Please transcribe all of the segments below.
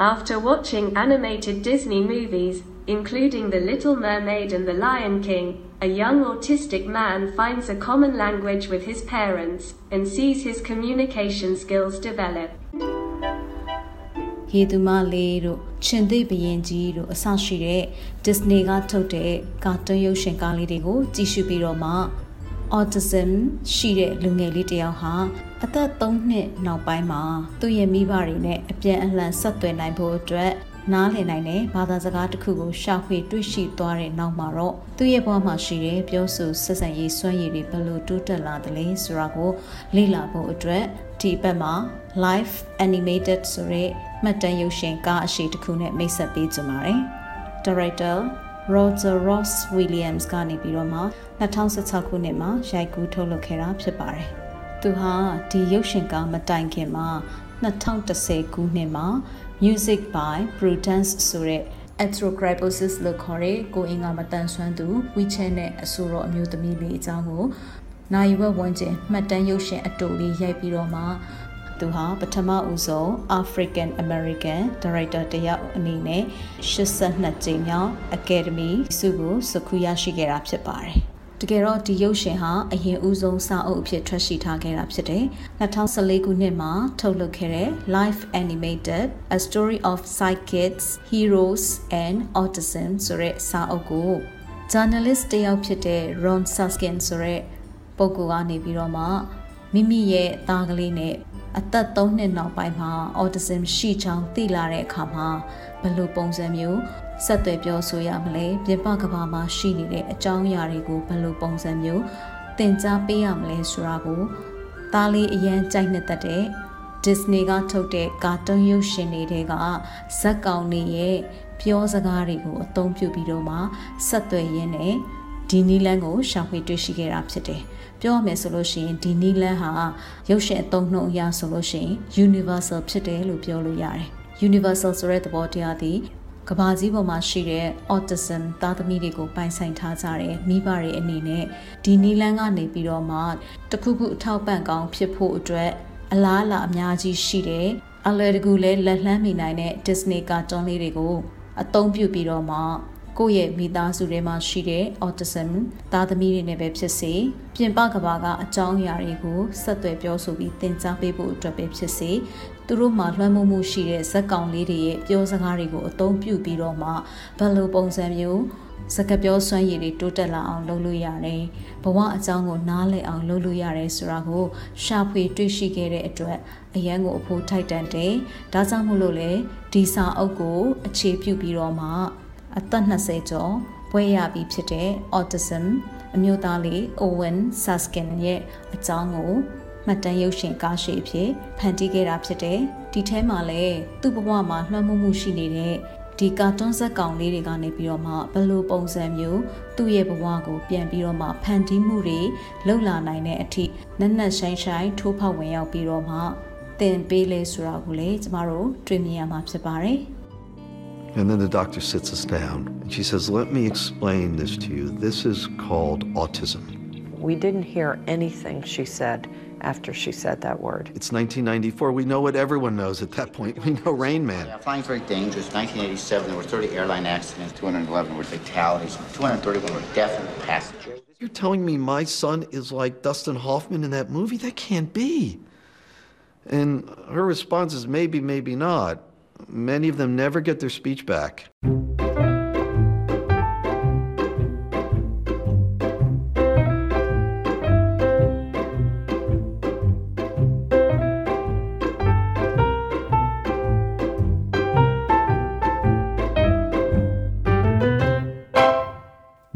After watching animated Disney movies, including The Little Mermaid and The Lion King, a young autistic man finds a common language with his parents and sees his communication skills develop. ဟေသူမလေးတို့ရှင်သိဘရင်ကြီးတို့အဆရှိတဲ့ Disney ကထုတ်တဲ့ကာတွန်းရုပ်ရှင်ကားလေးတွေကိုကြည့်ရှုပြီးတော့မှ autism ရှိတဲ့လူငယ်လေးတယောက်ဟာ အသက်3နှစ်နောက်ပိုင်းမှာသူ့ရဲ့မိဘတွေနဲ့အပြန်အလှန်ဆက်သွယ်နိုင်ဖို့အတွက်နားလည်နိုင်တဲ့ဘာသာစကားတစ်ခုကိုရှာဖွေတွေ့ရှိသွားတဲ့နောက်မှာတော့သူ့ရဲ့ဘဝမှာရှိတဲ့ပြောဆိုဆက်ဆံရေးစွမ်းရည်တွေဘယ်လိုတိုးတက်လာသလဲဆိုတာကိုလေ့လာဖို့အတွက်ဒီဘက်မှာ live animated ဆိုတဲ့မှတ်တမ်းရုပ်ရှင်ကားအရှိတစ်ခုနဲ့မိတ်ဆက်ပေးကြပါတယ်။ Director Roger Ross Williams ကနေပြီးတော့မှ2016ခုနှစ်မှာရိုက်ကူးထုတ်လုပ်ခဲ့တာဖြစ်ပါတယ်။ သူဟာဒီရုပ်ရှင်ကားမတိုင်ခင်မှာ2010ခုနှစ်မှာ Music by Prudence ဆိုတဲ့ Arthrogryposis လို့ခေါ်တဲ့ကိုအင်္ဂါမတန်ဆွမ်းသူ WeChat နဲ့အဆိုတော်အမျိုးသမီးလေးအကြောင်းကိုနိုင်ဝက်ဝန်းကျင်မှတ်တမ်းရုပ်ရှင်အတူလေးရိုက်ပြီးတော့မှသူဟာပထမဦးဆုံး African American Director တယောက်အနေနဲ့82ကြိမ်မြောက် Academy ဆုကိုစခုရရှိခဲ့တာဖြစ်ပါတယ်။ တကယ်တော့ဒီရုပ်ရှင်ဟာအရင်ဦးဆုံးစာအုပ်အဖြစ်ထွက်ရှိထားခဲ့တာဖြစ်တယ်2014ခုနှစ်မှာထုတ်လုပ်ခဲ့တဲ့ Live Animated A Story of Psychics Heroes and Autism ဆိုတဲ့စာအုပ်ကို journalist တယောက်ဖြစ်တဲ့ Ron Suskin ဆိုတဲ့ပုဂ္ဂိုလ်ကနေပြီးတော့မှမိမိရဲ့သားကလေးနဲ့အသက်3နှစ်နောက်ပိုင်းမှာ autism ရှိချောင်းသိလာတဲ့အခါမှာဘယ်လိုပုံစံမျိုး ဆက်သွယ်ပြောဆိုရမလဲပြင်ပကဘာမှာရှိနေတဲ့အကြောင်းအရာတွေကိုဘယ်လိုပုံစံမျိုးသင်ကြားပေးရမလဲဆိုတာကိုသားလေးအရန်ကြိုက်နှစ်သက်တဲ့ Disney ကထုတ်တဲ့ကာတွန်းရုပ်ရှင်တွေကဇက်ကောင်တွေရဲ့ပြောစကားတွေကိုအသုံးပြုပြီးတော့မှဆက်သွယ်ရင်းနဲ့ဒီနီလန်းကိုရှာဖွေတွေ့ရှိခဲ့တာဖြစ်တယ်။ပြောရမယ်ဆိုလို့ရှိရင်ဒီနီလန်းဟာရုပ်ရှင်အသုံးနှုန်းအရဆိုလို့ရှိရင် universal ဖြစ်တယ်လို့ပြောလို့ရတယ်။ universal ဆိုတဲ့သဘောတရားသည် ကဘာကြီးပေါ်မှာရှိတဲ့ autism သားသမီးတွေကိုပိုင်ဆိုင်ထားကြတဲ့မိဘတွေအနေနဲ့ဒီနီလန်းကနေပြီးတော့မှတခုခုအထောက်ပံ့ကောင်းဖြစ်ဖို့အတွက်အလားအလာအများကြီးရှိတယ်အလွယ်တကူလဲလက်လှမ်းမိနိုင်တဲ့ Disney ကာတွန်းလေးတွေကိုအသုံးပြုပြီးတော့မှကိုယ့်ရဲ့မိသားစုထဲမှာရှိတဲ့ autism သားသမီးတွေနဲ့ပဲဖြစ်စေပြင်ပကဘာကအကြောင်းအရာတွေကိုဆက်သွယ်ပြောဆိုပြီးသင်ကြားပေးဖို့အတွက်ပဲဖြစ်စေ သူတို့မှာလွှမ်းမိုးမှုရှိတဲ့ဇက်ကောင်လေးတွေရဲ့ပြောစကားတွေကိုအသုံးပြုပြီးတော့မှဘယ်လိုပုံစံမျိုးစကားပြောစွမ်းရည်တွေတိုးတက်လာအောင်လုပ်လို့ရတယ်။ဘဝအကြောင်းကိုနားလည်အောင်လုပ်လို့ရတယ်ဆိုတာကိုရှာဖွေတွေ့ရှိခဲ့တဲ့အတွက်အရန်ကိုအဖို့ထိုက်တန်တယ်။ဒါကြောင့်မို့လို့လေဒီစာအုပ်ကိုအခြေပြုပြီးတော့မှအသက်20ကျော်ဘွဲရပြီးဖြစ်တဲ့ autism အမျိုးသားလေး Owen Saskin ရဲ့အကြောင်းကို မှတ်တမ်းရုပ်ရှင်ကားရှိအဖြစ်ဖန်တီးခဲ့တာဖြစ်တယ်။ဒီထဲမှာလည်းသူ့ဘဝမှာလွှမ်းမိုးမှုရှိနေတဲ့ဒီကာတွန်းဇက်ကောင်လေးတွေကနေပြီးတော့မှဘယ်လိုပုံစံမျိုးသူ့ရဲ့ဘဝကိုပြန်ပြီးတော့မှဖန်တီးမှုတွေလှုပ်လာနိုင်တဲ့အထိနက်နက်ရှိုင်းရှိုင်းထိုးဖောက်ဝင်ရောက်ပြီးတော့မှသင်ပေးလဲဆိုတာကိုလည်းကျမတို့တွေ့မြင်ရမှာဖြစ်ပါတယ်။ And then the doctor sits us down and she says, Let me explain this to you. This is called autism. We didn't hear anything she said after she said that word. It's 1994. We know what everyone knows at that point. We know Rain Man. Yeah, flying's very dangerous. 1987, there were 30 airline accidents, 211 were fatalities, 231 were definite passengers. You're telling me my son is like Dustin Hoffman in that movie? That can't be. And her response is maybe, maybe not. Many of them never get their speech back.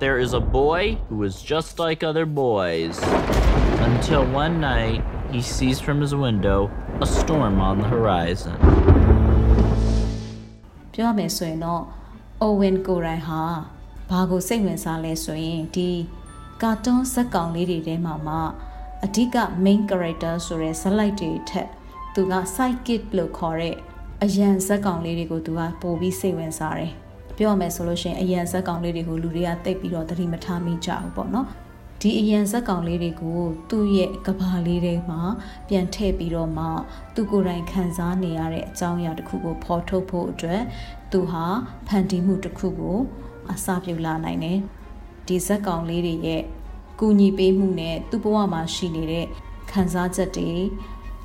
There is a boy who is just like other boys. Until one night, he sees from his window a storm on the horizon. ပြောရမယ်ဆိုရင်တော့ Owen ကိုရိုင်ဟာဘာကိုစိတ်ဝင်စားလဲဆိုရင်ဒီကာတွန်းဇက်ကောင်လေးတွေထဲမှာမှအဓိက main character ဆိုတဲ့ဇက်လိုက်တွေထက်သူက sidekick လို့ခေါ်တဲ့အရန်ဇက်ကောင်လေးတွေကိုသူကပို့ပြီးစိတ်ဝင်စားတယ် ပြောရမယ်ဆိုလို့ရှိရင်အရန်ဇက်ကောင်လေးတွေကိုလူတွေကတိတ်ပြီးတော့သတိမထားမိကြဘူးပေါ့နော်ဒီအရန်ဇက်ကောင်လေးတွေကိုသူ့ရဲ့ကဘာလေးတွေမှာပြန်ထည့်ပြီးတော့မှသူကိုယ်တိုင်ခံစားနေရတဲ့အကြောင်းအရာတစ်ခုကိုဖော်ထုတ်ဖို့အတွက်သူဟာဖန်တီးမှုတစ်ခုကိုအစပြုလာနိုင်တယ်ဒီဇက်ကောင်လေးတွေရဲ့ကူညီပေးမှုနဲ့သူ့ဘဝမှာရှိနေတဲ့ခံစားချက်တွေ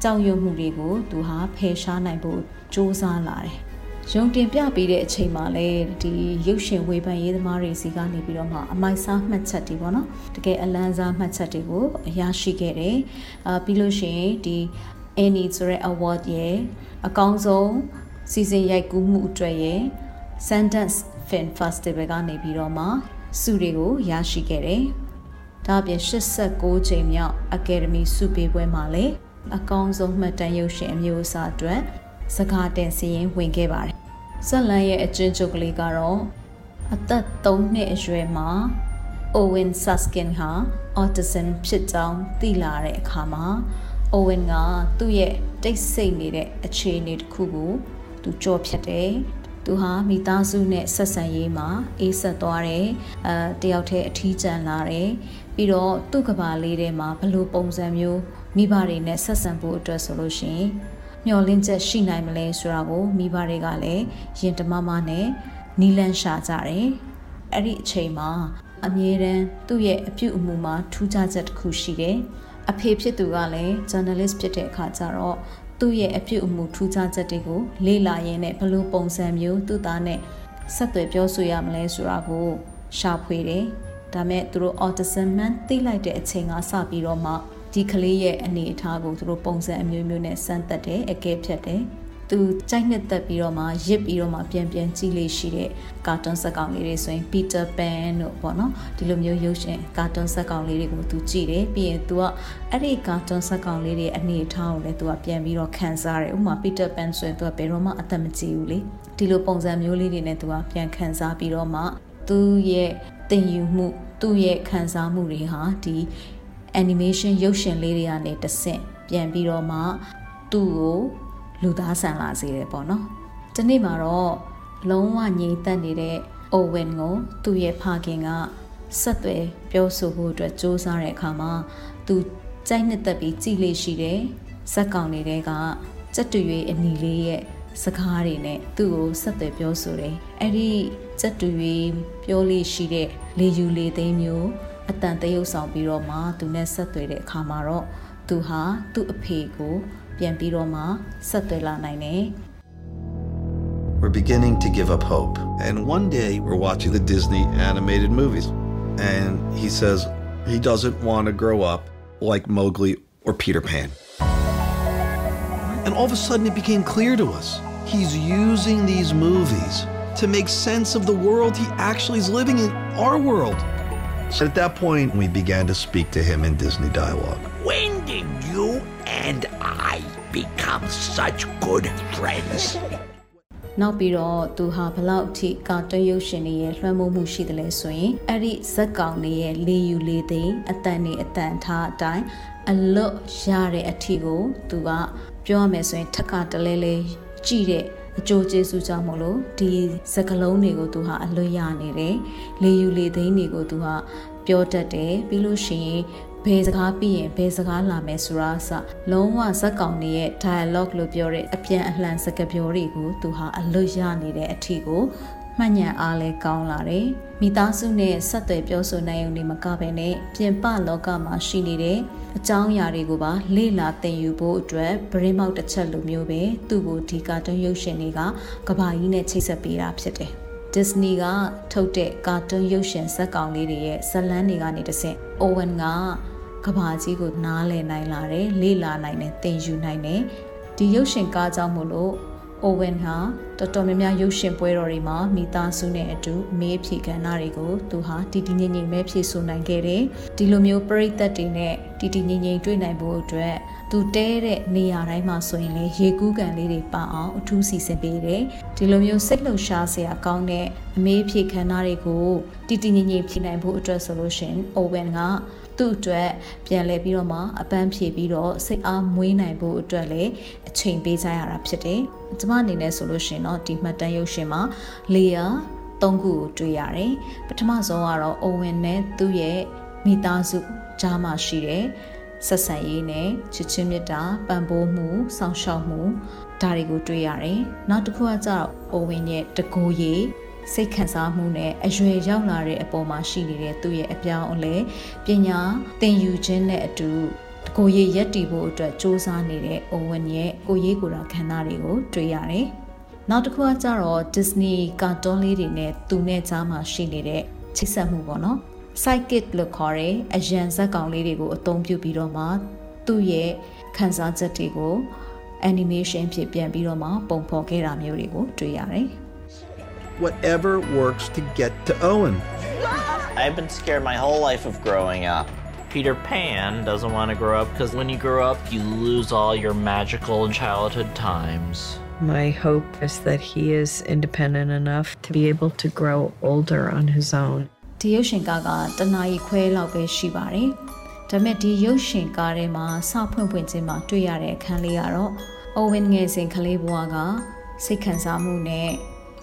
ကြောက်ရွံ့မှုတွေကိုသူဟာဖယ်ရှားနိုင်ဖို့စ조사လာတယ်။ ရုံတင်ပြပေးတဲ့အချိန်မှာလည်းဒီရုပ်ရှင်ဝေဖန်ရေးသမားတွေစီကနေပြီးတော့မှအမိုက်စားမှတ်ချက်တွေပေါ့နော်။တကယ်အလန်းစားမှတ်ချက်တွေကိုရရှိခဲ့တယ်။အာပြီးလို့ရှိရင်ဒီ Annie ဆိုတဲ့ award ရဲ့အကောင်းဆုံးစီစဉ်ရိုက်ကူးမှုအတွက်ရဲ့ Sundance Film Festival ကနေပြီးတော့မှဆုတွေကိုရရှိခဲ့တယ်။ဒါအပြင်86ချိန်မြောက် Academy ဆုပေးပွဲမှာလည်းအကောင်းဆုံးမှတ်တမ်းရုပ်ရှင်အမျိုးအစားအတွက်စကားတင်စီရင်ဝင်ခဲ့ပါတယ်။ ဇက်လန်ရဲ့အကျဉ်းချုပ်ကလေးကတော့အသက်3နှစ်အရွယ်မှာ Owen Suskin ဟာ autism ဖြစ်ကြောင်းသိလာတဲ့အခါမှာ Owen ကသူ့ရဲ့တိတ်ဆိတ်နေတဲ့အခြေအနေတစ်ခုကိုသူကြော်ဖြတ်တယ်။သူဟာမိသားစုနဲ့ဆက်ဆံရေးမှာအေးဆက်သွားတယ်။အဲတယောက်တည်းအထီးကျန်လာတယ်။ပြီးတော့သူ့ကဘာလေးထဲမှာဘလို့ပုံစံမျိုးမိဘတွေနဲ့ဆက်ဆံဖို့အတွက်ဆိုလို့ရှိရင် မျောလင်းချက်ရှိနိုင်မလဲဆိုတာကိုမိဘတွေကလည်းရင်တမမနဲ့နီလန်းရှာကြတယ်။အဲ့ဒီအချိန်မှာအမြဲတမ်းသူ့ရဲ့အပြုအမူမှာထူးခြားချက်တစ်ခုရှိတယ်။အဖေဖြစ်သူကလည်း journalist ဖြစ်တဲ့အခါကျတော့သူ့ရဲ့အပြုအမူထူးခြားချက်တွေကိုလေ့လာရင်းနဲ့ဘလို့ပုံစံမျိုးသူ့သားနဲ့ဆက်သွယ်ပြောဆိုရမလဲဆိုတာကိုရှာဖွေတယ်။ဒါမဲ့သူတို့ autism man သိလိုက်တဲ့အချိန်ကစပြီးတော့မှ ဒီကလေးရဲ့အနေအထားကိုသူတို့ပုံစံအမျိုးမျိုးနဲ့စမ်းသပ်တယ်အကဲဖြတ်တယ်သူကြိုက်နှစ်သက်ပြီးတော့မှရစ်ပြီးတော့မှပြန်ပြန်ကြည့်လေးရှိတဲ့ကာတွန်းဇာတ်ကောင်လေးတွေဆိုရင် Peter Pan တို့ပေါ့နော်ဒီလိုမျိုးရုပ်ရှင်ကာတွန်းဇာတ်ကောင်လေးတွေကိုသူကြည့်တယ်ပြီးရင် तू ကအဲ့ဒီကာတွန်းဇာတ်ကောင်လေးတွေအနေအထားကိုလည်း तू ကပြန်ပြီးတော့ခံစားတယ်ဥပမာ Peter Pan ဆိုရင် तू ကဘယ်တော့မှအသက်မကြီးဘူးလေဒီလိုပုံစံမျိုးလေးတွေနဲ့ तू ကပြန်ခံစားပြီးတော့မှသူ့ရဲ့သင်ယူမှုသူ့ရဲ့ခံစားမှုတွေဟာဒီ animation ရုပ်ရှင်လေးတွေကနေတဆင့်ပြန်ပြီးတော့မှသူ့ကိုလူသားဆန်လာစေတယ်ပေါ့နော်။ဒီနေ့မှာတော့လုံးဝငြိမ်သက်နေတဲ့ Owen ကိုသူ့ရဲ့ဖခင်ကဆက်သွယ်ပြောဆိုဖို့အတွက်စ조사တဲ့အခါမှာသူကြိုက်နှစ်သက်ပြီးကြည်လေးရှိတယ်။ဇက်ကောင်တွေကစက်တူ၍အနီလေးရဲ့စကားတွေနဲ့သူ့ကိုဆက်သွယ်ပြောဆိုတယ်။အဲ့ဒီစက်တူ၍ပြောလေးရှိတဲ့လေယူလေသိမ်းမျိုး အတန်တရုပ်ဆောင်ပြီးတော့မှသူနဲ့ဆက်သွယ်တဲ့အခါမှာတော့သူဟာသူ့အဖေကိုပြန်ပြီးတော့မှဆက်သွယ်လာနိုင်တယ် We're beginning to give up hope. And one day we're watching the Disney animated movies. And he says he doesn't want to grow up like Mowgli or Peter Pan. And all of a sudden it became clear to us he's using these movies to make sense of the world he actually is living in, our world. So at that point, we began to speak to him in Disney dialogue. When did you and I become such good friends? နောက်ပြီးတော့သူဟာဘလောက်အထိကာတွန်းရုပ်ရှင်တွေရဲ့လွှမ်းမိုးမှုရှိတယ်လဲဆိုရင်အဲ့ဒီဇက်ကောင်တွေရဲ့လေယူလေသိမ်းအတန်နေအတန်ထားအတိုင်းအလွတ်ရတဲ့အထီကိုသူကပြောရမယ်ဆိုရင်ထက်ကတလဲလဲကြည့်တဲ့ အကျိုးကျေးဇူးကြောင့်မို့လို့ဒီစကလုံးတွေကိုသူဟာအလွတ်ရနေတယ်လေယူလေသိမ်းတွေကိုသူဟာပြောတတ်တယ်ပြီးလို့ရှိရင်ဘယ်စကားပြီးရင်ဘယ်စကားလာမယ်ဆိုတာအစလုံးဝဇက်ကောင်တွေရဲ့ dialogue လို့ပြောတဲ့အပြန်အလှန်စကားပြောတွေကိုသူဟာအလွတ်ရနေတဲ့အထီကို မှတ်ညံအားလဲကောင်းလာတယ်။မိသားစုနဲ့ဆက်သွယ်ပြောဆိုနိုင်ုံနဲ့မကဘဲနဲ့ပြင်ပလောကမှာရှိနေတဲ့အကြောင်းအရာတွေကိုပါလေ့လာသင်ယူဖို့အတွက်ဗရင်းမောက်တစ်ချက်လိုမျိုးပဲသူ့ကိုဒီကာတွန်းရုပ်ရှင်တွေကကဘာကြီးနဲ့ချိတ်ဆက်ပေးတာဖြစ်တယ်။ Disney ကထုတ်တဲ့ကာတွန်းရုပ်ရှင်ဇာတ်ကောင်လေးတွေရဲ့ဇာတ်လမ်းတွေကနေတဆင့် Owen ကကဘာကြီးကိုနားလည်နိုင်လာတယ်လေ့လာနိုင်တယ်သင်ယူနိုင်တယ်ဒီရုပ်ရှင်ကားကြောင့်မို့လို့ Owen ဟာတော်တော်များများရုပ်ရှင်ပွဲတော်တွေမှာမိသားစုနဲ့အတူအမေးဖြေကဏ္ဍတွေကိုသူဟာတီတီငိမ့်ငိမ့်ပဲဖြေဆိုနိုင်ခဲ့တယ်ဒီလိုမျိုးပရိသတ်တွေနဲ့တီတီငိမ့်ငိမ့်တွေ့နိုင်ဖို့အတွက်သူတဲတဲ့နေရာတိုင်းမှာဆိုရင်လေရေကူးကန်လေးတွေပအောင်အထူးစီစဉ်ပေးတယ်ဒီလိုမျိုးစိတ်လှုပ်ရှားစရာကောင်းတဲ့အမေးဖြေခန်းသားတွေကိုတီတီငိမ့်ငိမ့်ဖြေနိုင်ဖို့အတွက်ဆိုလို့ရှင် Owen က သူ့အတွက်ပြန်လဲပြီးတော့မှအပန်းဖြေပြီးတော့စိတ်အားမွေးနိုင်ဖို့အတွက်လည်းအချိန်ပေးကြရတာဖြစ်တယ်။ကျမအနေနဲ့ဆိုလို့ရှင်တော့ဒီမှတ်တမ်းရုပ်ရှင်မှာလေယာသုံးခုကိုတွေ့ရတယ်။ပထမဆုံးကတော့ Owen နဲ့သူ့ရဲ့မိသားစုကြားမှာရှိတဲ့ဆက်ဆံရေးနဲ့ချစ်ချင်းမြတ်တာပံ့ပိုးမှုစောင့်ရှောက်မှုဒါတွေကိုတွေ့ရတယ်။နောက်တစ်ခုကကျတော့ Owen ရဲ့တကူရေး စိတ်ခံစားမှုနဲ့အရွယ်ရောက်လာတဲ့အပေါ်မှာရှိနေတဲ့သူ့ရဲ့အပြောင်းအလဲပညာသင်ယူခြင်းနဲ့အတူကိုရည်ရက်တည်ဖို့အတွက်စ조사နေတဲ့ Owen ရဲ့ကိုရေးကိုယ်တာခံစားတွေကိုတွေ့ရတယ်။နောက်တစ်ခုကကျတော့ Disney ကာတွန်းလေးတွေနဲ့သူနဲ့ကြားမှာရှိနေတဲ့ချိတ်ဆက်မှုပေါ့နော်။ psychic လို့ခေါ်တဲ့အရန်ဇက်ကောင်လေးတွေကိုအသုံးပြုပြီးတော့မှသူ့ရဲ့ခံစားချက်တွေကို animation ဖြစ်ပြန်ပြီးတော့မှပုံဖော်ခဲ့တာမျိုးတွေကိုတွေ့ရတယ်။ Whatever works to get to Owen. I've been scared my whole life of growing up. Peter Pan doesn't want to grow up because when you grow up, you lose all your magical childhood times. My hope is that he is independent enough to be able to grow older on his own. ဒီရုပ်ရှင်ကားကတနာရီခွဲလောက်ပဲရှိပါတယ်။ဒါပေမဲ့ဒီရုပ်ရှင်ကားထဲမှာစဖွင့်ဖွင့်ချင်းမှာတွေ့ရတဲ့အခန်းလေးကတော့ Owen ငယ်စဉ်ကလေးဘဝကစိတ်ခံစားမှုနဲ့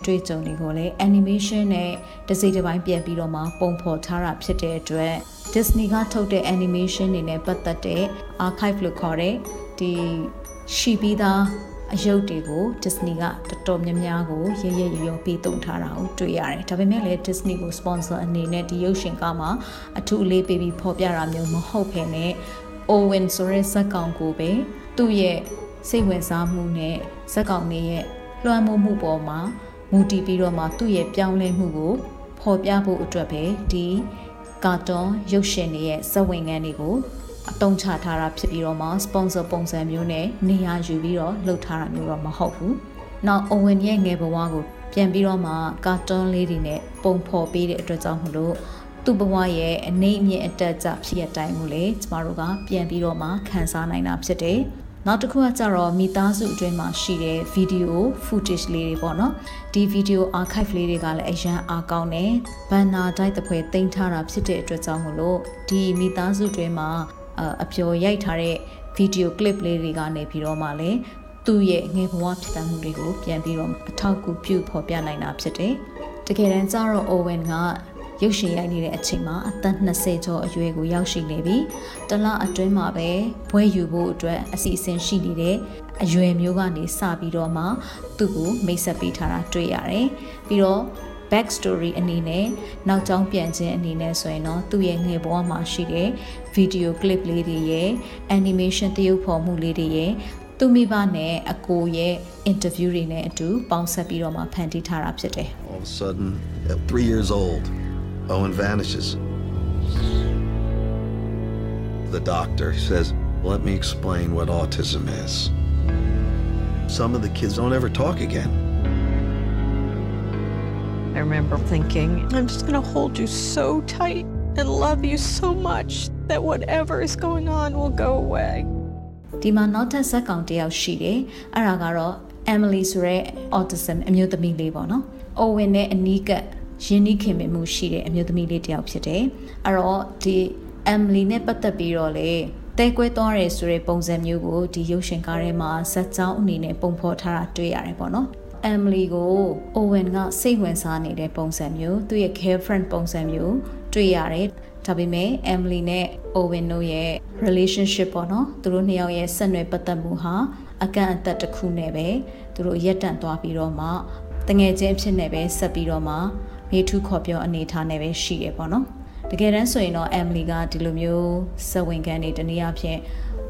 တွေ့ကြုံတွေကိုလည်း animation နဲ့တစ်စိတ်တစ်ပိုင်းပြန်ပြီးတော့မှပုံဖော်ထားတာဖြစ်တဲ့အတွက် Disney ကထုတ်တဲ့ animation တွေနဲ့ပတ်သက်တဲ့ archive လို့ခေါ်တဲ့ဒီရှိပြီးသားအယုတ်တွေကို Disney ကတော်တော်များများကိုရရရရပေးသုံးထားတာကိုတွေ့ရတယ်။ဒါပေမဲ့လည်း Disney ကို sponsor အနေနဲ့ဒီရုပ်ရှင်ကားမှာအထူးအလေးပေးပြီးဖော်ပြတာမျိုးမဟုတ်ဘဲနဲ့ Owen ဆိုတဲ့ဇက်ကောင်ကိုပဲသူ့ရဲ့စိတ်ဝင်စားမှုနဲ့ဇက်ကောင်လေးရဲ့လွှမ်းမိုးမှုပေါ်မှာ မူတည်ပြီးတော့မှသူ့ရဲ့ပြောင်းလဲမှုကိုဖော်ပြဖို့အတွက်ပဲဒီကာတွန်ရုပ်ရှင်တွေရဲ့ဇဝင်ငန်းတွေကိုအတုံးချထားတာဖြစ်ပြီးတော့မှ sponsor ပုံစံမျိုးနဲ့နေရာယူပြီးတော့လှုပ်ထားတာမျိုးတော့မဟုတ်ဘူး။နောက် Owen ရဲ့ငယ်ဘဝကိုပြန်ပြီးတော့မှကာတွန်လေးတွေနဲ့ပုံဖော်ပေးတဲ့အတွက်ကြောင့်မလို့သူ့ဘဝရဲ့အနေအမြင့်အတက်ကြဖြစ်တဲ့အတိုင်းကိုလေကျမတို့ကပြန်ပြီးတော့မှခန်းစားနိုင်တာဖြစ်တယ်။ နောက်တစ်ခုကကြတော့မိသားစုအတွင်းမှာရှိတဲ့ဗီဒီယို footage လေးတွေပေါ့နော်ဒီဗီဒီယို archive လေးတွေကလည်းအရန်အားကောင်းတယ်ဘန်နာတိုက်တစ်ဖွဲတင်ထားတာဖြစ်တဲ့အတွက်ကြောင့်မလို့ဒီမိသားစုအတွင်းမှာအပျော်ရိုက်ထားတဲ့ဗီဒီယို clip လေးတွေကနေပြီးတော့မှလည်းသူ့ရဲ့ငယ်ဘဝဖြစ်တမ်းမှုတွေကိုပြန်ပြီးတော့အထောက်အကူပြုဖော်ပြနိုင်တာဖြစ်တယ်တကယ်တမ်းကျတော့ Owen က ရုပ်ရှင်ရိုက်နေတဲ့အချိန်မှာအသက်20ကျော်အရွယ်ကိုရောက်ရှိနေပြီတလအတွင်းမှာပဲဘွဲယူဖို့အတွက်အစီအစဉ်ရှိနေတဲ့အရွယ်မျိုးကနေစပြီးတော့မှသူ့ကိုမိတ်ဆက်ပေးထားတာတွေ့ရတယ်ပြီးတော့ back story အနေနဲ့နောက်ကျောင်းပြန်ခြင်းအနေနဲ့ဆိုရင်တော့သူ့ရဲ့ငယ်ဘဝမှာရှိတဲ့ video clip လေးတွေရဲ့ animation တရုပ်ဖော်မှုလေးတွေရဲ့သူမိဘနဲ့အကိုရဲ့ interview တွေနဲ့အတူပေါင်းဆက်ပြီးတော့မှဖန်တီးထားတာဖြစ်တယ် All of a sudden, at three years old, Owen vanishes. The doctor says, Let me explain what autism is. Some of the kids don't ever talk again. I remember thinking, I'm just going to hold you so tight and love you so much that whatever is going on will go away. ဒီမှာနောက်ထပ်ဇက်ကောင်တယောက်ရှိတယ်အဲ့ဒါကတော့ Emily ဆိုရဲ autism အမျိုးသမီးလေးပေါ့နော်။ Owen နဲ့အနီးကပ် ရင်းနှီးခင်မင်မှုရှိတဲ့အမျိုးသမီးလေးတယောက်ဖြစ်တယ်။အဲ့တော့ဒီ Emily နဲ့ပတ်သက်ပြီးတော့လေတဲကွဲသွားတယ်ဆိုတဲ့ပုံစံမျိုးကိုဒီရုပ်ရှင်ကားထဲမှာဇက်ကြောင်းအနေနဲ့ပုံဖော်ထားတာတွေ့ရတယ်ပေါ့နော်။ Emily ကို Owen ကစိတ်ဝင်စားနေတဲ့ပုံစံမျိုးသူ့ရဲ့ girlfriend ပုံစံမျိုးတွေ့ရတယ်ဒါပေမဲ့ Emily နဲ့ Owen တို့ရဲ့ relationship ပေါ့နော်သူတို့နှစ်ယောက်ရဲ့ဆက်နွယ်ပတ်သက်မှုဟာအကန့်အသတ်တစ်ခုနဲ့ပဲသူတို့ရက်တန့်သွားပြီးတော့မှတငယ်ချင်းဖြစ်နေပဲဆက်ပြီးတော့မှ မေထူးခေါ်ပြောအနေထားနဲ့ပဲရှိရပေါ့နော်တကယ်တမ်းဆိုရင်တော့ Emily ကဒီလိုမျိုးစက်ဝင်ခံနေတနည်းအားဖြင့်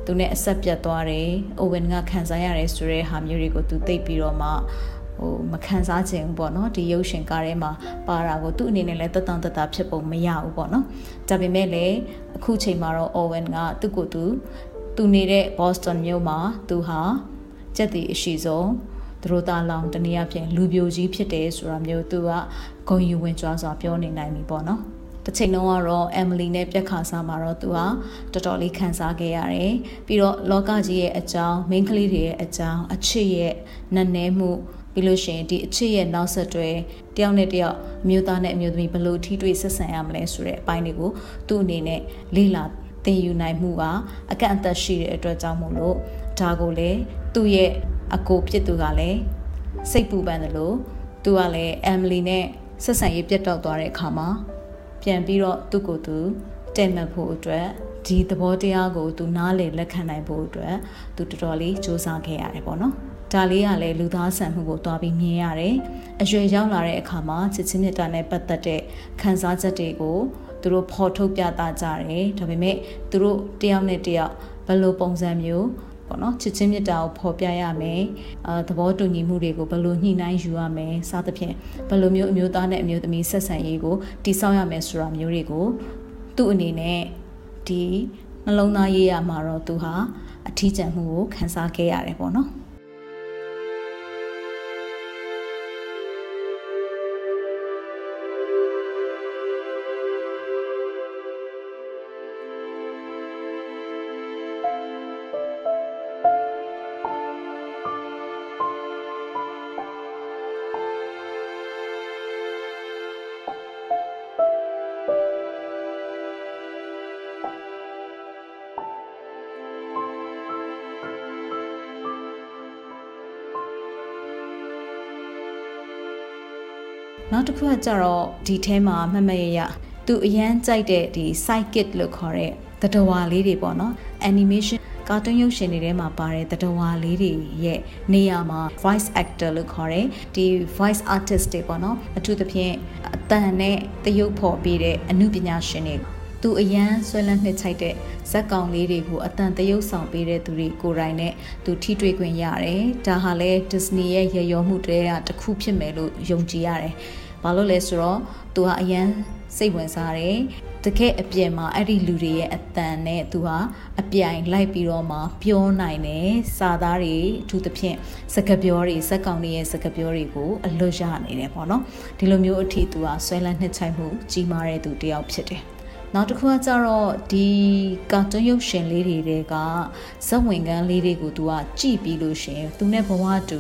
သူနဲ့အဆက်ပြတ်သွားတယ်။ Owen ကခံစားရတယ်ဆိုတဲ့ဟာမျိုးတွေကိုသူသိပြီးတော့မှဟိုမခံစားခြင်းဘူးပေါ့နော်ဒီရုပ်ရှင်ကားထဲမှာပါတာကိုသူ့အနေနဲ့လည်းတတန်တတာဖြစ်ပုံမရဘူးပေါ့နော်ဒါပေမဲ့လည်းအခုချိန်မှာတော့ Owen ကသူ့ကိုယ်သူသူနေတဲ့ Boston မြို့မှာသူဟာကြက်တီအရှိဆုံးတသူတို့သားလောင်တနည်းအားဖြင့်လူပြိုကြီးဖြစ်တယ်ဆိုတာမျိုးသူက ဂုံယူဝင်ကြွားစွာပြောနေနိုင်ပြီပေါ့နော်တစ်ချိန်လုံးကတော့အမ်မလီနဲ့ပြက်ခါစားမှာတော့သူဟာတော်တော်လေးခံစားခဲ့ရတယ်ပြီးတော့လောကကြီးရဲ့အကြောင်းမိန်းကလေးတွေရဲ့အကြောင်းအချစ်ရဲ့နက်နဲမှုပြီးလို့ရှိရင်ဒီအချစ်ရဲ့နောက်ဆက်တွဲတယောက်နဲ့တယောက်အမျိုးသားနဲ့အမျိုးသမီးဘယ်လိုထိတွေ့ဆက်ဆံရမလဲဆိုတဲ့အပိုင်းတွေကိုသူ့အနေနဲ့လေ့လာသင်ယူနိုင်မှုကအကန့်အသတ်ရှိတဲ့အတွက်ကြောင့်မို့လို့ဒါကိုလည်းသူ့ရဲ့အကိုဖြစ်သူကလည်းစိတ်ပူပန်တယ်လို့သူကလည်းအမ်မလီနဲ့ ဆက်ဆံရေးပြတ်တောက်သွားတဲ့အခါမှာပြန်ပြီးတော့သူ့ကိုယ်သူတဲ့မှတ်ဖို့အတွက်ဒီသဘောတရားကိုသူနားလည်လက်ခံနိုင်ဖို့အတွက်သူတော်တော်လေးစူးစမ်းခဲ့ရတယ်ပေါ့နော်ဒါလေးကလည်းလူသားဆန်မှုကိုတွားပြီးမြင်ရတယ်အရွယ်ရောက်လာတဲ့အခါမှာချစ်ချင်းမြတ်တာနဲ့ပတ်သက်တဲ့ခံစားချက်တွေကိုသူတို့ဖော်ထုတ်ပြသကြတယ်ဒါပေမဲ့သူတို့တယောက်နဲ့တယောက်ဘယ်လိုပုံစံမျိုး ပေါ့နော်ချစ်ချင်းမြတ်တာကိုဖော်ပြရမယ်အာသဘောတူညီမှုတွေကိုဘယ်လိုညှိနှိုင်းယူရမယ်စသဖြင့်ဘယ်လိုမျိုးအမျိုးသားနဲ့အမျိုးသမီးဆက်ဆံရေးကိုတည်ဆောက်ရမယ်ဆိုတာမျိုးတွေကိုသူ့အနေနဲ့ဒီနှလုံးသားရေးရမှာတော့သူဟာအထီးကျန်မှုကိုခံစားခဲ့ရတယ်ပေါ့နော် ကကြတော့ဒီထဲမှာမမရရသူအရန်ကြိုက်တဲ့ဒီ psychic လို့ခေါ်တဲ့တတဝါလေးတွေပေါ့နော် animation ကာတွန်းရုပ်ရှင်တွေထဲမှာပါတဲ့တတဝါလေးတွေရဲ့နေရာမှာ voice actor လို့ခေါ်တဲ့ဒီ voice artist တွေပေါ့နော်အထူးသဖြင့်အတန်နဲ့တရုပ်ဖော်ပေးတဲ့အမှုပညာရှင်တွေသူအရန်ဆွဲလန်းနှစ်ချိုက်တဲ့ဇက်ကောင်လေးတွေကိုအတန်တရုပ်ဆောင်ပေးတဲ့သူတွေကိုယ်တိုင်နဲ့သူထိတွေ့ခွင့်ရတယ်။ဒါဟာလဲ Disney ရဲ့ရရောမှုတွေကတစ်ခုဖြစ်မယ်လို့ယုံကြည်ရတယ်။ ဘာလို့လဲဆိုတော့သူဟာအရန်စိတ်ဝင်စားတယ်။တကယ်အပြင်မှာအဲ့ဒီလူတွေရဲ့အတန်နဲ့သူဟာအပြိုင်လိုက်ပြီးတော့မှပြောနိုင်တယ်။စာသားတွေအထူးသဖြင့်စကားပြောတွေဇက်ကောင်တွေရဲ့စကားပြောတွေကိုအလွတ်ရနေတယ်ပေါ့နော်။ဒီလိုမျိုးအထီသူဟာဆွဲလန်းနှစ်ချိုက်မှုကြီးမားတဲ့သူတစ်ယောက်ဖြစ်တယ်။နောက်တစ်ခုကကြတော့ဒီကာတွန်းရုပ်ရှင်လေးတွေကဇက်ဝင်ကန်းလေးတွေကို तू ကကြည့်ပြီးလို့ရှင်သူနဲ့ဘဝတူ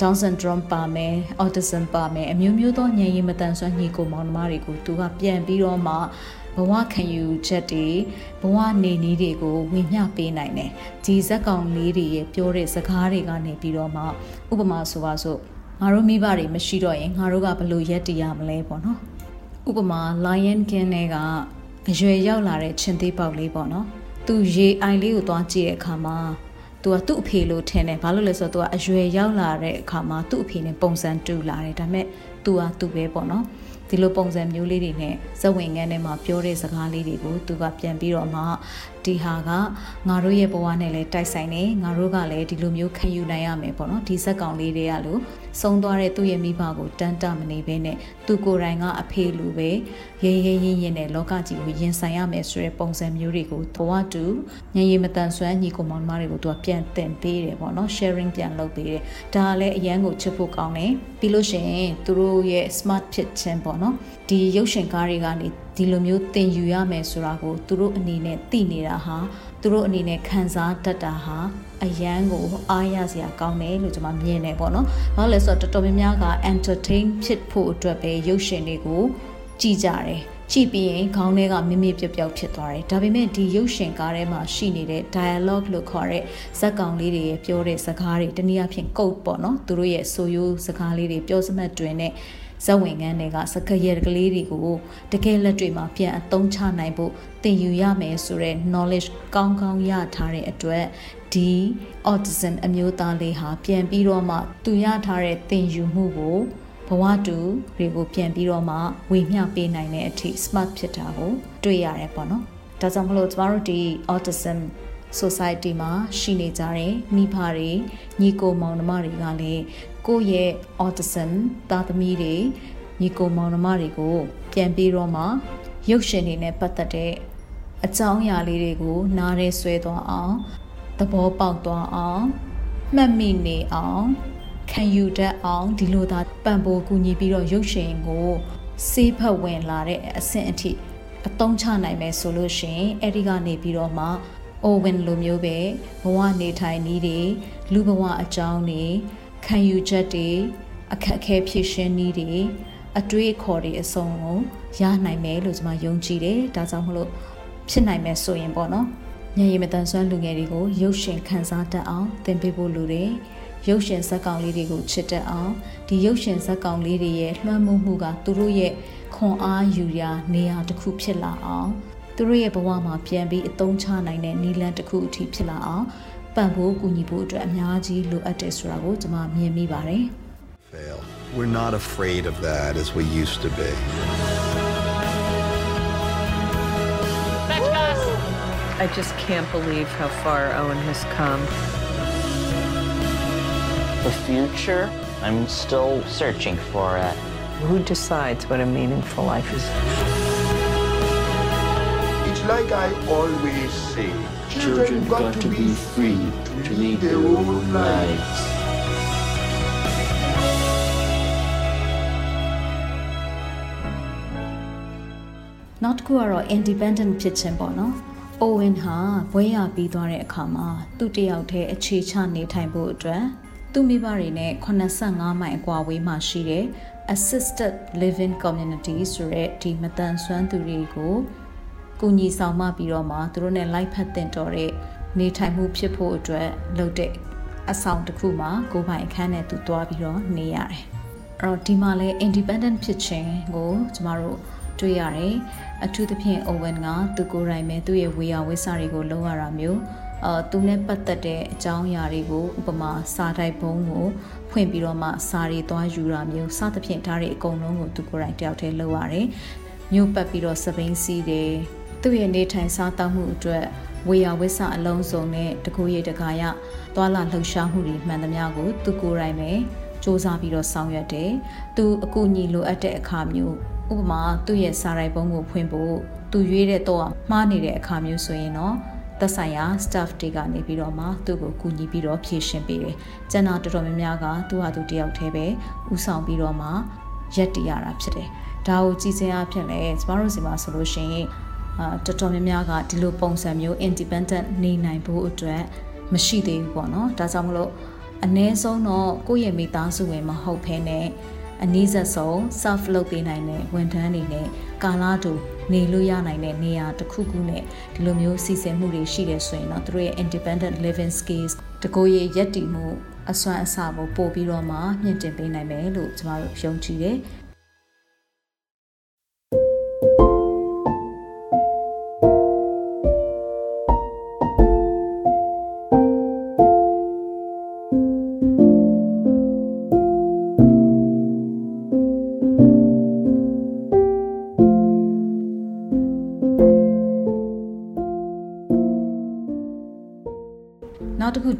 Down syndrome ပါမယ် autism ပါမယ်အမျိုးမျိုးသောဉာဏ်ရည်မတန်ဆွမ်းညီကိုမောင်နှမတွေကိုသူကပြန်ပြီးတော့မှဘဝခံယူချက်တွေဘဝနေနည်းတွေကိုဝင်မျှပေးနိုင်တယ်ဒီဇက်ကောင်လေးတွေရဲ့ပြောတဲ့စကားတွေကနေပြီးတော့မှဥပမာဆိုပါစို့ငါတို့မိဘတွေမရှိတော့ရင်ငါတို့ကဘယ်လိုရက်တည်ရမလဲပေါ့နော်ဥပမာ Lion King နဲ့ကအရွယ်ရောက်လာတဲ့ချင်းသေးပေါက်လေးပေါ့နော်သူရေအိုင်လေးကိုသွားကြည့်တဲ့အခါမှာ သူကသူ့အဖေလို့ထင်တယ်ဘာလို့လဲဆိုတော့သူကအရွယ်ရောက်လာတဲ့အခါမှာသူ့အဖေနဲ့ပုံစံတူလာတယ်ဒါပေမဲ့သူကသူပဲပေါ့နော်ဒီလိုပုံစံမျိုးလေးတွေနဲ့ဇဝင်ငန်းထဲမှာပြောတဲ့စကားလေးတွေကိုသူကပြန်ပြီးတော့မှဒီဟာကငါတို့ရဲ့ဘဝနဲ့လည်းတိုက်ဆိုင်နေငါတို့ကလည်းဒီလိုမျိုးခံယူနိုင်ရမယ်ပေါ့နော်ဒီဇက်ကောင်လေးတွေကလို့ဆုံးသွားတဲ့သူ့ရဲ့မိဘကိုတန်းတမနေဘဲနဲ့သူကိုယ်တိုင်ကအဖေလူပဲရဲရဲရင်းရင်းနဲ့လောကကြီးကိုရင်ဆိုင်ရမယ်ဆိုတဲ့ပုံစံမျိုးတွေကိုဘဝတူညင်ရီမတန်ဆွမ်းညီကိုမောင်မတွေကိုသူကပြန်သင်ပေးတယ်ပေါ့နော် sharing ပြန်လုပ်ပေးတယ်ဒါကလည်းအရန်ကိုချစ်ဖို့ကောင်းတယ်ပြီးလို့ရှိရင်သူတို့ရဲ့ smart ဖြစ်ခြင်းပေါ့နော်ဒီရုပ်ရှင်ကားတွေကနေဒီလိုမျိုးသင်ယူရမယ်ဆိုတာကိုသူတို့အနေနဲ့သိနေတာဟာသူတို့အနေနဲ့ခံစားတတ်တာဟာအရန်ကိုအားရစရာကောင်းတယ်လို့ကျွန်မမြင်နေပေါ့နော်။ဘာလို့လဲဆိုတော့တော်တော်များများက entertain ဖြစ်ဖို့အတွက်ပဲရုပ်ရှင်တွေကိုကြည့်ကြတယ်။ကြည့်ပြီးရင်ခေါင်းထဲကမိမိပြပြောက်ဖြစ်သွားတယ်။ဒါပေမဲ့ဒီရုပ်ရှင်ကားထဲမှာရှိနေတဲ့ dialogue လို့ခေါ်တဲ့ဇက်ကောင်လေးတွေပြောတဲ့စကားတွေတနည်းအားဖြင့် code ပေါ့နော်။သူတို့ရဲ့ဆိုရိုးစကားလေးတွေပြောစမှတ်တွင်တဲ့ဇက်ဝင်ငန်းတွေကစကရဲကလေးတွေကိုတကယ်လက်တွေ့မှာပြန်အသုံးချနိုင်ဖို့သင်ယူရမယ်ဆိုတဲ့ knowledge ကောင်းကောင်းရထားတဲ့အတွက်ဒီ autism အမျိုးသားလေးဟာပြန်ပြီးတော့မှသူရထားတဲ့သင်ယူမှုကိုဘဝတူတွေကိုပြန်ပြီးတော့မှဝေမျှပေးနိုင်တဲ့အထိ smart ဖြစ်တာကိုတွေ့ရတယ်ပေါ့နော်။ဒါကြောင့်မလို့ကျမတို့ဒီ autism society မှာရှိနေကြတဲ့မိဘတွေညီကိုမောင်နှမတွေကလည်းကိုယ့်ရဲ့ autism သားသမီးတွေညီကိုမောင်နှမတွေကို ပြန်ပြီးတော့မှရုပ်ရှင်တွေနဲ့ပတ်သက်တဲ့အကြောင်းအရာလေးတွေကို နားရဲဆွဲသွားအောင်သဘောပေါက်သွားအောင်မှတ်မိနေအောင်ခံယူတတ်အောင်ဒီလိုသာပံ့ပိုးကူညီပြီးတော့ရုပ်ရှင်ကိုစေးဖက်ဝင်လာတဲ့အဆင့်အထိအသုံးချနိုင်မယ်ဆိုလို့ရှင်အဲ့ဒီကနေပြီးတော့မှ အိုဝင်လိုမျိုးပဲဘဝနေထိုင်နည်းတွေလူဘဝအကြောင်းတွေခံယူချက်တွေအခက်အခဲဖြည့်ရှင်းနည်းတွေအတွေးခေါ်တွေအစုံကိုရနိုင်မယ်လို့ကျွန်မယုံကြည်တယ်ဒါကြောင့်မလို့ဖြစ်နိုင်မယ်ဆိုရင်ပေါ့နော်ညရင်မတန်ဆွမ်းလူငယ်တွေကိုရုပ်ရှင်ခန်းစားတတ်အောင်သင်ပေးဖို့လိုတယ်ရုပ်ရှင်ဇာတ်ကောင်လေးတွေကိုချစ်တတ်အောင်ဒီရုပ်ရှင်ဇာတ်ကောင်လေးတွေရဲ့လွှမ်းမိုးမှုကသူတို့ရဲ့ခွန်အားယူရာနေရာတစ်ခုဖြစ်လာအောင် သူတို့ရဲ့ဘဝမှာပြန်ပြီးအသုံးချနိုင်တဲ့နည်းလမ်းတစ်ခုအထိဖြစ်လာအောင်ပံ့ပိုးကူညီဖို့အတွက်အများကြီးလိုအပ်တယ်ဆိုတာကိုကျွန်မမြင်မိပါတယ် Fail. We're not afraid of that as we used to be. I just can't believe how far Owen has come. The future, I'm still searching for it. Who decides what a meaningful life is? It's like I always say children got to be free to lead their own lives. နောက်တစ်ခုကတော့ independent ဖြစ်ခြင်းပေါ့နော်။ Owen ဟာဘွဲရပြီးသွားတဲ့အခါမှာသူ့တယောက်တည်းအခြေချနေထိုင်ဖို့အတွက်သူ့မိဘတွေနဲ့85မိုင်အကွာဝေးမှာရှိတဲ့ assisted living community ဆိုတဲ့ဒီမတန်ဆွမ်းသူတွေကို ကူညီဆောင်မပြီးတော့မှသူတို့နဲ့လိုက်ဖက်တင်တော်တဲ့နေထိုင်မှုဖြစ်ဖို့အတွက်လုပ်တဲ့အဆောင်တစ်ခုမှာကိုယ်ပိုင်အခန်းနဲ့သူသွားပြီးတော့နေရတယ်။အဲ့တော့ဒီမှာလဲ independent ဖြစ်ခြင်းကိုကျမတို့တွေ့ရတယ်အထူးသဖြင့် Owen ကသူကိုယ်တိုင်ပဲသူ့ရဲ့ဝေယဝိစာတွေကိုလုပ်ရတာမျိုးအာသူနဲ့ပတ်သက်တဲ့အကြောင်းအရာတွေကိုဥပမာစာတိုက်ပုံးကိုဖွင့်ပြီးတော့မှစာတွေသွားယူတာမျိုးစသဖြင့်ဒါတွေအကုန်လုံးကိုသူကိုယ်တိုင်တယောက်တည်းလုပ်ရတယ်မျိုးပတ်ပြီးတော့စပိန်စီးတယ် သူ့ရဲ့နေထိုင်စားသောက်မှုအတွက်ဝေယဝိစာအလုံးစုံနဲ့တကူရတကာရသွာလာလှုပ်ရှားမှုတွေမှန်သမျှကိုသူကိုယ်တိုင်ပဲစ조사ပြီးတော့ဆောင်ရွက်တယ်။သူအကူအညီလိုအပ်တဲ့အခါမျိုးဥပမာသူ့ရဲ့စာရိုက်ပုံးကိုဖွင့်ဖို့သူရွေးတဲ့တော့မှားနေတဲ့အခါမျိုးဆိုရင်တော့သက်ဆိုင်ရာ staff တွေကနေပြီးတော့မှသူ့ကိုကူညီပြီးတော့ဖြည့်ရှင်းပေးတယ်။ကျန်တာတော်တော်များများကသူ့ဟာသူတယောက်တည်းပဲဥဆောင်ပြီးတော့မှရက်တည်ရတာဖြစ်တယ်။ဒါကိုကြည်စင်အဖြစ်လဲကျမတို့စီမှာဆိုလို့ရှိရင်အာ တော်တော်များများကဒီလိုပုံစံမျိုး independent နေနိုင်ဖို့အတွက်မရှိသေးဘူးပေါ့နော်။ဒါကြောင့်မလို့အ ਨੇ ဆုံးတော့ကိုယ့်ရဲ့မိသားစုဝင်မဟုတ်ဖ ೇನೆ အနည်းဆက်ဆုံး self လုပ်ပေးနိုင်တဲ့ဝန်ထမ်းတွေနဲ့ကာလာတူနေလို့ရနိုင်တဲ့နေရာတစ်ခုခုနဲ့ဒီလိုမျိုးစီစဉ်မှုတွေရှိတယ်ဆိုရင်တော့သူတို့ရဲ့ independent living skills တကိုယ်ရဲ့ယက်တီမှုအစွမ်းအစကိုပို့ပြီးတော့မှမြင့်တင်ပေးနိုင်မယ်လို့ကျမတို့ယုံကြည်တယ်။။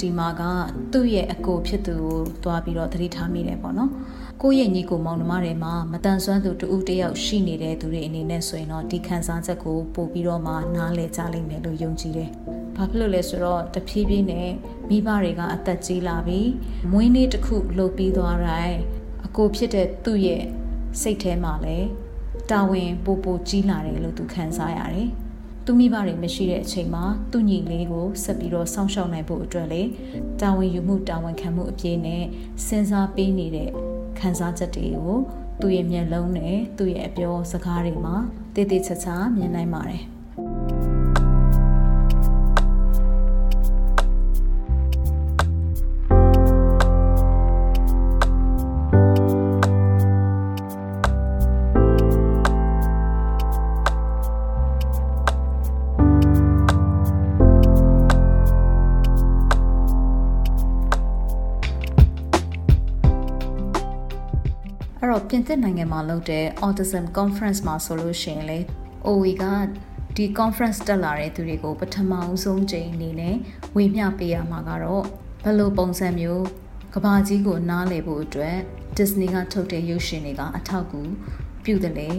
ဒီမှာကသူ့ရဲ့အကိုဖြစ်သူကိုတွားပြီးတော့သတိထားမိတယ်ပေါ့နော်။ကိုယ့်ရဲ့ညီကိုမောင်နှမတွေမှာမတန်ဆွမ်းသူတူဦးတယောက်ရှိနေတဲ့သူတွေအနေနဲ့ဆိုရင်တော့ဒီခံစားချက်ကိုပို့ပြီးတော့မှနားလည်ကြလိမ့်မယ်လို့ယုံကြည်တယ်။ဘာဖြစ်လို့လဲဆိုတော့တဖြည်းဖြည်းနဲ့မိဘတွေကအသက်ကြီးလာပြီးမွေးနေ့တစ်ခုလုပ်ပြီးသွားတိုင်းအကိုဖြစ်တဲ့သူ့ရဲ့စိတ်ထဲမှာလည်းတာဝန်ပိုပိုကြီးလာတယ်လို့သူခံစားရတယ်။ သူမိဘတွေမရှိတဲ့အချိန်မှာသူ့ညီလေးကိုဆက်ပြီးတော့စောင့်ရှောက်နိုင်ဖို့အတွက်လေတာဝန်ယူမှုတာဝန်ခံမှုအပြည့်နဲ့စဉ်းစားပေးနေတဲ့ခံစားချက်တွေကိုသူ့ရဲ့မျက်လုံးနဲ့သူ့ရဲ့အပြောစကားတွေမှာတည်တည်ချာချာမြင်နိုင်ပါတယ် ပြင်သစ်နိုင်ငံမှာလုပ်တဲ့ Autism Conference မှာဆိုလို့ရှိရင်လေ OE ကဒီ conference တက်လာတဲ့သူတွေကိုပထမအဆုံးချိန်အနေနဲ့ဝေမျှပေးရမှာကတော့ဘယ်လိုပုံစံမျိုးကဘာကြီးကိုနားလည်ဖို့အတွက် Disney ကထုတ်တဲ့ရုပ်ရှင်တွေကအထောက်အကူပြုတယ်လေ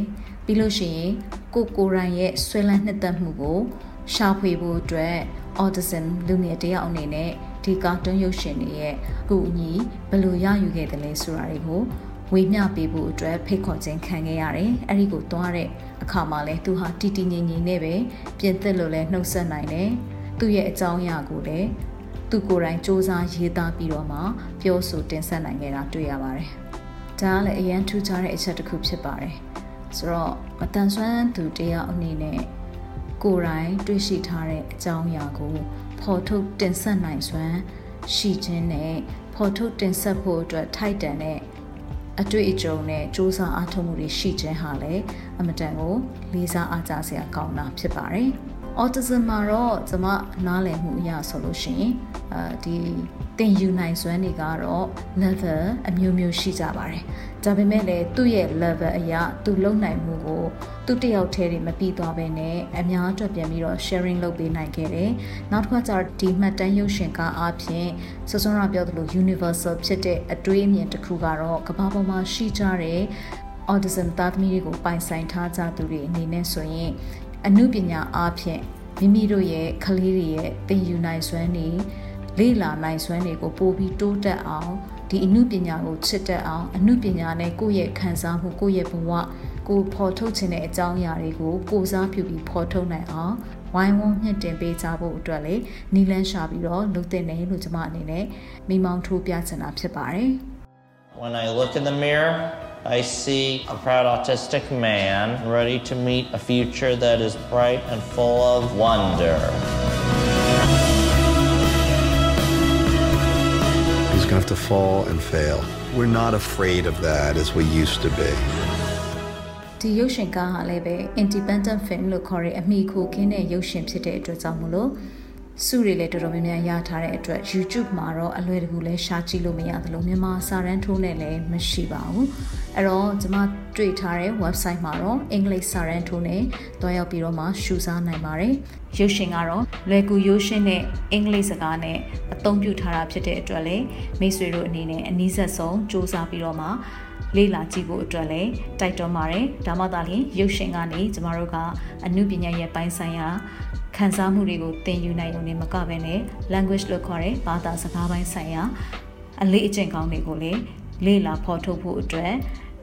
ပြီးလို့ရှိရင်ကိုကိုရိုင်းရဲ့ဆွဲလန်းနှစ်သက်မှုကိုရှာဖွေဖို့အတွက် autism လူငယ်တယောက်အနေနဲ့ဒဒီကာတွန်းရုပ်ရှင်တွေရဲ့အခုအညီဘယ်လိုရယူခဲ့တယ်လဲဆိုတာတွေကို ဝေမျှပေးဖို့အတွက်ဖိတ်ခေါ်ခြင်းခံခဲ့ရတယ်။အဲ့ဒီကိုသွားတဲ့အခါမှာလဲသူဟာတီတီငင်ငင်နဲ့ပဲပြင်သစ်လို့လဲနှုတ်ဆက်နိုင်တယ်။သူ့ရဲ့အကြောင်းအရာကိုလည်းသူကိုယ်တိုင်စ조사ရေးသားပြီးတော့မှပြောဆိုတင်ဆက်နိုင်ခဲ့တာတွေ့ရပါတယ်။ဒါကလည်းအရန်ထူးခြားတဲ့အချက်တစ်ခုဖြစ်ပါတယ်။ဆိုတော့မတန်ဆွမ်းသူတယောက်အနေနဲ့ကိုယ်တိုင်တွေ့ရှိထားတဲ့အကြောင်းအရာကိုဖော်ထုတ်တင်ဆက်နိုင်စွမ်းရှိခြင်းနဲ့ဖော်ထုတ်တင်ဆက်ဖို့အတွက်ထိုက်တန်တဲ့ အတွေ့အကြုံနဲ့စူးစမ်းအားထုတ်မှုတွေရှိခြင်းဟာလည်းအမတန်ကိုလေးစားအားကြစရာကောင်းတာဖြစ်ပါတယ်။ autism မှာတော့ကျွန်မနားလည်မှုအရဆိုလို့ရှိရင်အဲဒီသင်ယူနိုင်စွမ်းတွေကတော့ level အမျိုးမျိုးရှိကြပါတယ်။ဒါပေမဲ့လည်းသူ့ရဲ့ level အရာသူလုံနိုင်မှုကို သူတယောက်တည်းတွေမပြီးသွားဘဲနဲ့အများအတွက်ပြန်ပြီးတော့ sharing လုပ်ပေးနိုင်ခဲ့တယ်။နောက်တစ်ခါကျတော့ဒီမှတ်တမ်းရုပ်ရှင်ကားအပြင်စောစောရပြောသလို universal ဖြစ်တဲ့အတွေးအမြင်တစ်ခုကတော့ကမ္ဘာပေါ်မှာရှိကြတဲ့ autism သားသမီးတွေကိုပိုင်ဆိုင်ထားကြသူတွေအနေနဲ့ဆိုရင်အမှုပညာအပြင်မိမိတို့ရဲ့ကလေးတွေရဲ့သင်ယူနိုင်စွမ်းတွေလေ့လာနိုင်စွမ်းတွေကိုပိုပြီးတိုးတက်အောင်ဒီအမှုပညာကိုချစ်တတ်အောင်အမှုပညာနဲ့ကိုယ့်ရဲ့ခံစားမှုကိုယ့်ရဲ့ဘဝ ကိုဖော်ထုတ်ခြင်းတဲ့အကြောင်းအရာတွေကိုကိုစားပြုပြီးဖော်ထုတ်နိုင်အောင်ဝိုင်းဝန်းမြင့်တင်ပေးကြဖို့အတွက်လေနီလန်းရှာပြီးတော့လုပ်တဲ့နေလို့ကျွန်မအနေနဲ့မိမောင်းထိုးပြချင်တာဖြစ်ပါတယ် When I look in the mirror I see a proud autistic man ready to meet a future that is bright and full of wonder. He's going to have to fall and fail. We're not afraid of that as we used to be. ဒီရုပ်ရှင်ကားဟာလည်းပဲ independent film လို့ခေါ်တဲ့အမိခိုခင်းတဲ့ရုပ်ရှင်ဖြစ်တဲ့အတွက်ကြောင့်မလို့စုတွေလည်းတော်တော်များများရထားတဲ့အတွက် YouTube မှာတော့အလွယ်တကူလဲရှာကြည့်လို့မရသလိုမြန်မာစာရန်ထိုးနဲ့လည်းမရှိပါဘူးအဲ့တော့ကျွန်မတွေ့ထားတဲ့ website မှာတော့အင်္ဂလိပ်စာရန်ထိုးနဲ့တွားရောက်ပြီးတော့မှရှုစားနိုင်ပါတယ်ရုပ်ရှင်ကတော့လွယ်ကူရုပ်ရှင်နဲ့အင်္ဂလိပ်စကားနဲ့အသုံးပြုထားတာဖြစ်တဲ့အတွက်လည်းမိတ်ဆွေတို့အနေနဲ့အနည်းဆက်ဆုံးစူးစမ်းပြီးတော့မှ လေ့လာကြည့်ဖို့အတွက်လည်းတိုက်တွန်းပါတယ်ဒါမှသာလျှင်ရုပ်ရှင်ကနေကျမတို့ကအမှုပညာရဲ့ပိုင်းဆိုင်ရာခံစားမှုတွေကိုသင်ယူနိုင်ုံနဲ့မကဘဲနဲ့ language လို့ခေါ်တဲ့ဘာသာစကားပိုင်းဆိုင်ရာအလေးအကျင့်ကောင်းတွေကိုလည်းလေ့လာဖော်ထုတ်ဖို့အတွက်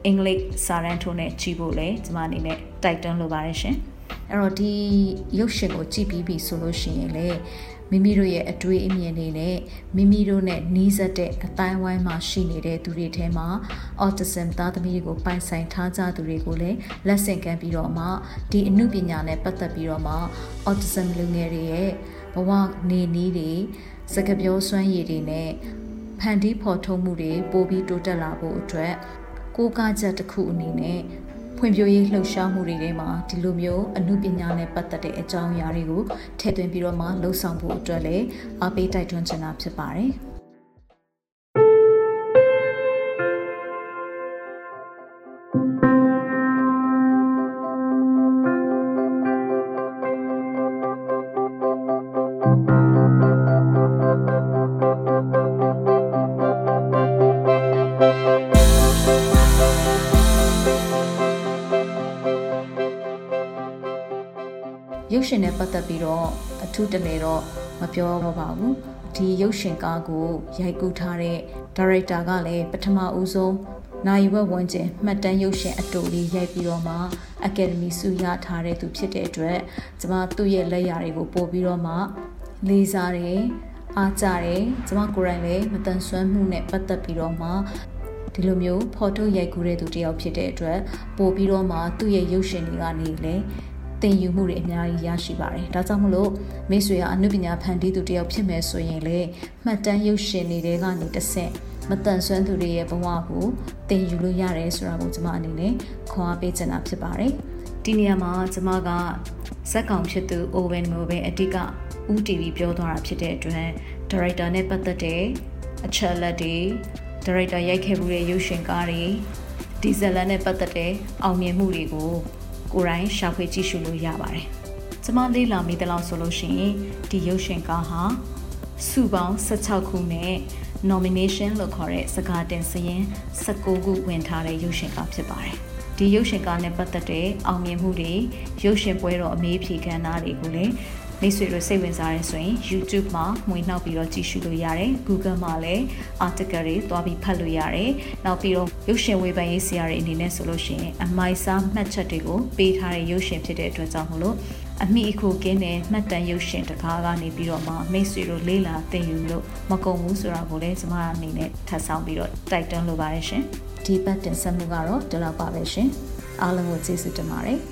အင်္ဂလိပ်စာရန်ထိုးနဲ့ကြည့်ဖို့လည်းကျွန်မအနေနဲ့တိုက်တွန်းလိုပါတယ်ရှင်အဲ့တော့ဒီရုပ်ရှင်ကိုကြည့်ပြီးပြီဆိုလို့ရှိရင်လေ မိမိတို့ရဲ့အတွေ့အမြင်တွေနဲ့မိမိတို့နဲ့နှီးစပ်တဲ့အတိုင်းဝိုင်းမှာရှိနေတဲ့သူတွေထဲမှာ autism သားသမီးတွေကိုပိုင်ဆိုင်ထားကြသူတွေကိုလည်းလက်ဆင့်ကမ်းပြီးတော့မှဒီအမှုပညာနဲ့ပတ်သက်ပြီးတော့မှ autism လူငယ်တွေရဲ့ဘဝနေနည်းတွေစကားပြောစွမ်းရည်တွေနဲ့ဖန်တီးဖော်ထုတ်မှုတွေပိုပြီးတိုးတက်လာဖို့အတွက်ကိုးကားချက်တစ်ခုအနေနဲ့ ဖွံ့ဖြိုးရေးလှုပ်ရှားမှုတွေထဲမှာဒီလိုမျိုးအမှုပညာနဲ့ပတ်သက်တဲ့အကြောင်းအရာတွေကိုထည့်သွင်းပြီးတော့မှလှုပ်ဆောင်ဖို့အတွက်လည်းအားပေးတိုက်တွန်းချင်တာဖြစ်ပါတယ်။ ပ်ရှင်နဲ့ပတ်သက်ပြီးတော့အထူးတလဲတော့မပြောတော့ပါဘူးဒီရုပ်ရှင်ကားကိုရိုက်ကူးထားတဲ့ဒါရိုက်တာကလည်းပထမဦးဆုံးနိုင်ဝက်ဝန်းကျင်မှတ်တမ်းရုပ်ရှင်အတူလေးရိုက်ပြီးတော့မှအကယ်ဒမီဆုရထားတဲ့သူဖြစ်တဲ့အတွက်ကျမသူ့ရဲ့လက်ရာတွေကိုပို့ပြီးတော့မှလေးစားတယ်အားကြတယ်ကျမကိုယ်တိုင်လည်းမတန်ဆွမ်းမှုနဲ့ပတ်သက်ပြီးတော့မှဒီလိုမျိုးဖော်ထုတ်ရိုက်ကူးတဲ့သူတယောက်ဖြစ်တဲ့အတွက်ပို့ပြီးတော့မှသူ့ရဲ့ရုပ်ရှင်တွေကနေလည်း သင်ယူမှုတွေအများကြီးရရှိပါတယ်။ဒါကြောင့်မလို့မိတ်ဆွေကအနုပညာဖန်တီးသူတယောက်ဖြစ်မယ်ဆိုရင်လေမှတ်တမ်းရုပ်ရှင်တွေကနေတစ်ဆင့်မတန်ဆွမ်းသူတွေရဲ့ဘဝကိုသင်ယူလို့ရတယ်ဆိုတာကိုကျွန်မအနေနဲ့ခွန်အားပေးချင်တာဖြစ်ပါတယ်။ဒီနေရာမှာကျွန်မကဇက်ကောင်ဖြစ်သူ Owen Mo ပဲအတိကဦး TV ပြောသွားတာဖြစ်တဲ့အတွက်ဒါရိုက်တာနဲ့ပတ်သက်တဲ့အချက်လက်တွေဒါရိုက်တာရိုက်ခဲ့မှုတဲ့ရုပ်ရှင်ကားတွေဒီဇယ်လန်နဲ့ပတ်သက်တဲ့အောင်မြင်မှုတွေကို ကိုယ်တိုင်ရှာဖွေကြည့်ရှုလို့ရပါတယ်။ကျွန်မလေ့လာမိသလောက်ဆိုလို့ရှိရင်ဒီရုပ်ရှင်ကားဟာစုပေါင်း16ခုနဲ့ nomination လို့ခေါ်တဲ့စကားတင်စရင်16ခုဝင်ထားတဲ့ရုပ်ရှင်ကားဖြစ်ပါတယ်။ဒီရုပ်ရှင်ကားနဲ့ပတ်သက်တဲ့အောင်မြင်မှုတွေရုပ်ရှင်ပွဲတော်အမေးဖြေခမ်းနားတွေကိုလည်း မိတ်ဆွေတို့စိတ်ဝင်စားရဲဆိုရင် YouTube မှာမှွေနှောက်ပြီးတော့ကြည့်ရှုလို့ရတယ် Google မှာလည်း article တွေတွားပြီးဖတ်လို့ရတယ်နောက်ပြီးတော့ရုပ်ရှင်ဝေဖန်ရေးဆရာတွေအနေနဲ့ဆိုလို့ရှိရင်အမိုက်စားမှတ်ချက်တွေကိုပေးထားတဲ့ရုပ်ရှင်ဖြစ်တဲ့အတွက်ကြောင့်မလို့အမိအခုကင်းတဲ့မှတ်တမ်းရုပ်ရှင်တကားကနေပြီးတော့မှမိတ်ဆွေတို့လေးလာသင်ယူလို့မကုန်ဘူးဆိုတာကိုလည်းကျွန်မအနေနဲ့ထပ်ဆောင်ပြီးတော့တိုက်တွန်းလိုပါတယ်ရှင်ဒီပတ်တင်ဆက်မှုကတော့ဒီလောက်ပါပဲရှင်အားလုံးကိုကျေးဇူးတင်ပါတယ်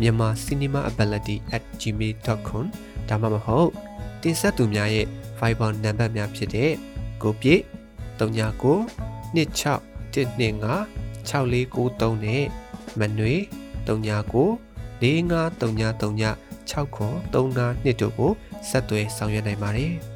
မြန်မာ cinemaability@gmail.com ဒါမှမဟုတ်တင်ဆက်သူများရဲ့ Viber နံပါတ်များဖြစ်တဲ့ကိုပြည့်39 26 125 6493နဲ့မနွေ39 453939 6935တို့ကိုဆက်သွယ်ဆောင်ရွက်နိုင်ပါတယ်။